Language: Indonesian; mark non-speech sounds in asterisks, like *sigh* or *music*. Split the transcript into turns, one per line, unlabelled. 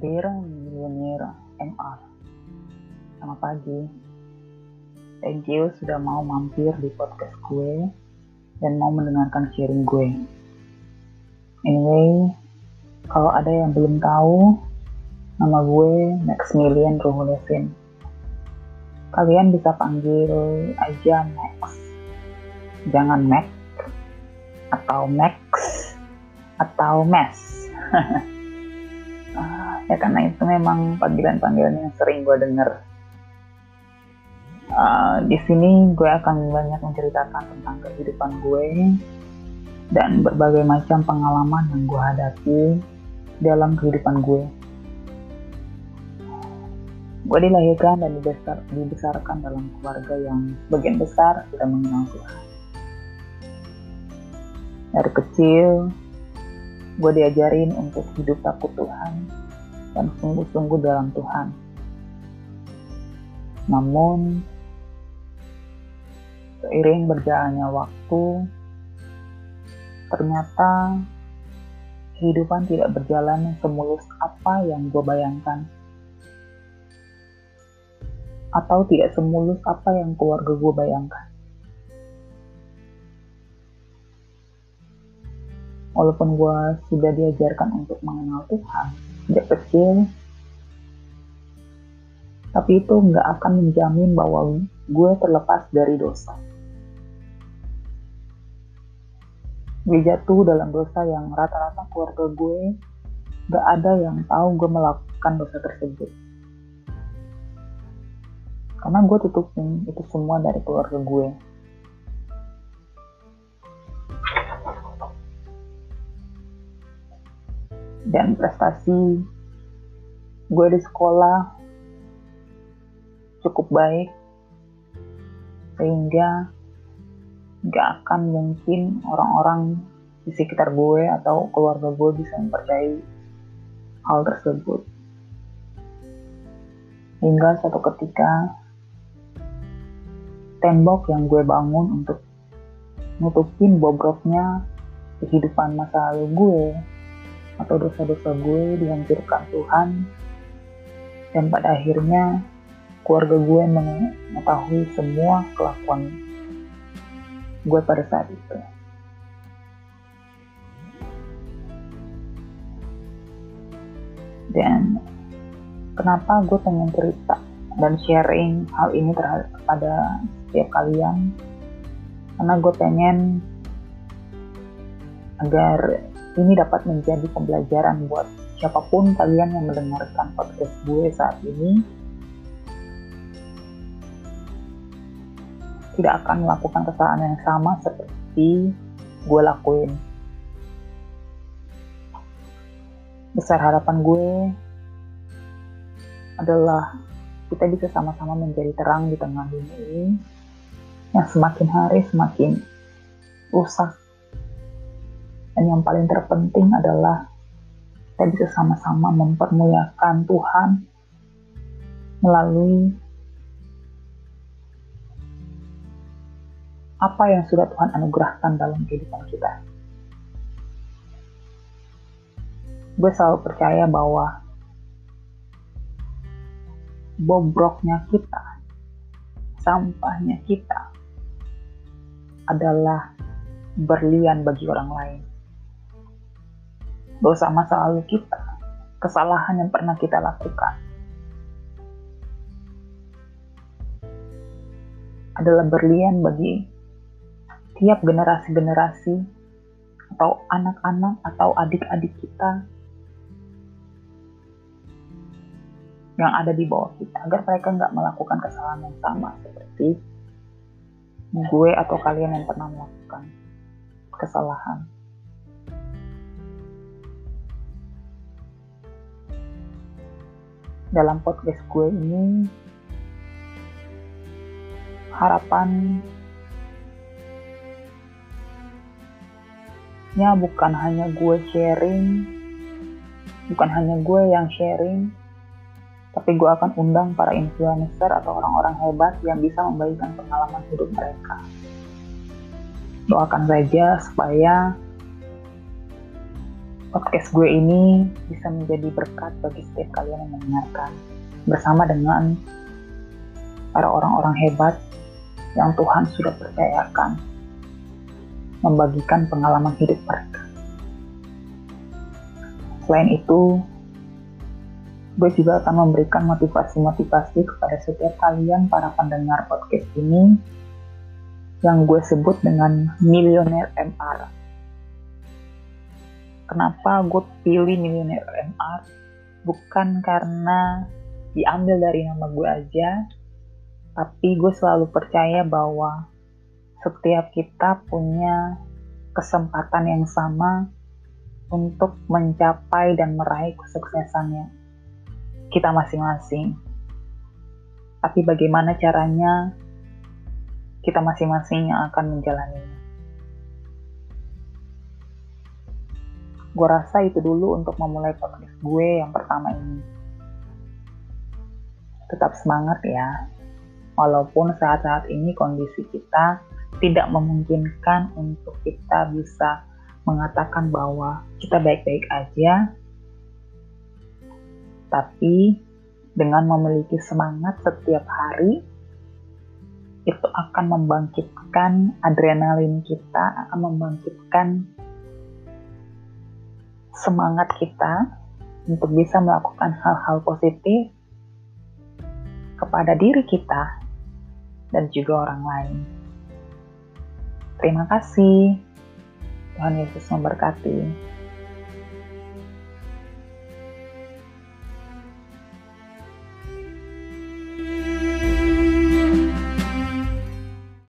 Dear Milioner MR Selamat pagi. Thank you sudah mau mampir di podcast gue Dan mau mendengarkan sharing gue. Anyway Kalau ada yang belum tahu Nama gue Maximilian Ruhulevin Kalian bisa panggil aja Max. Jangan Mac Atau Max Atau Mes *laughs* ya karena itu memang panggilan-panggilan yang sering gue denger uh, di sini gue akan banyak menceritakan tentang kehidupan gue dan berbagai macam pengalaman yang gue hadapi dalam kehidupan gue. Gue dilahirkan dan dibesar, dibesarkan dalam keluarga yang sebagian besar tidak mengenal Tuhan. Dari kecil, gue diajarin untuk hidup takut Tuhan dan sungguh-sungguh dalam Tuhan. Namun, seiring berjalannya waktu, ternyata kehidupan tidak berjalan semulus apa yang gue bayangkan. Atau tidak semulus apa yang keluarga gue bayangkan. Walaupun gue sudah diajarkan untuk mengenal Tuhan, sejak kecil tapi itu nggak akan menjamin bahwa gue terlepas dari dosa. Gue jatuh dalam dosa yang rata-rata keluarga gue gak ada yang tahu gue melakukan dosa tersebut. Karena gue tutupin itu semua dari keluarga gue. Dan prestasi gue di sekolah cukup baik sehingga gak akan mungkin orang-orang di sekitar gue atau keluarga gue bisa mempercayai hal tersebut. Hingga suatu ketika tembok yang gue bangun untuk nutupin bobroknya kehidupan masa lalu gue atau dosa-dosa gue dihancurkan Tuhan dan pada akhirnya keluarga gue mengetahui semua kelakuan gue pada saat itu. Dan kenapa gue pengen cerita dan sharing hal ini terhadap pada setiap kalian karena gue pengen agar ini dapat menjadi pembelajaran buat siapa pun kalian yang mendengarkan podcast gue saat ini tidak akan melakukan kesalahan yang sama seperti gue lakuin. Besar harapan gue adalah kita bisa sama-sama menjadi terang di tengah dunia ini yang semakin hari semakin rusak dan yang paling terpenting adalah kita bisa sama-sama mempermuliakan Tuhan melalui apa yang sudah Tuhan anugerahkan dalam kehidupan kita. Gue selalu percaya bahwa bobroknya kita, sampahnya kita adalah berlian bagi orang lain dosa masa lalu kita, kesalahan yang pernah kita lakukan. Adalah berlian bagi tiap generasi-generasi atau anak-anak atau adik-adik kita yang ada di bawah kita agar mereka nggak melakukan kesalahan yang sama seperti gue atau kalian yang pernah melakukan kesalahan. Dalam podcast gue ini harapan nya bukan hanya gue sharing bukan hanya gue yang sharing tapi gue akan undang para influencer atau orang-orang hebat yang bisa membagikan pengalaman hidup mereka. Doakan saja supaya podcast gue ini bisa menjadi berkat bagi setiap kalian yang mendengarkan bersama dengan para orang-orang hebat yang Tuhan sudah percayakan membagikan pengalaman hidup mereka. Selain itu, gue juga akan memberikan motivasi-motivasi kepada setiap kalian para pendengar podcast ini yang gue sebut dengan milioner MR. Kenapa gue pilih milioner MR? Bukan karena diambil dari nama gue aja, tapi gue selalu percaya bahwa setiap kita punya kesempatan yang sama untuk mencapai dan meraih kesuksesannya kita masing-masing. Tapi bagaimana caranya kita masing-masing yang akan menjalaninya. Gue rasa itu dulu untuk memulai podcast gue yang pertama ini. Tetap semangat ya, walaupun saat-saat ini kondisi kita tidak memungkinkan untuk kita bisa mengatakan bahwa kita baik-baik aja, tapi dengan memiliki semangat setiap hari, itu akan membangkitkan adrenalin kita, akan membangkitkan semangat kita untuk bisa melakukan hal-hal positif kepada diri kita dan juga orang lain. Terima kasih. Tuhan Yesus memberkati.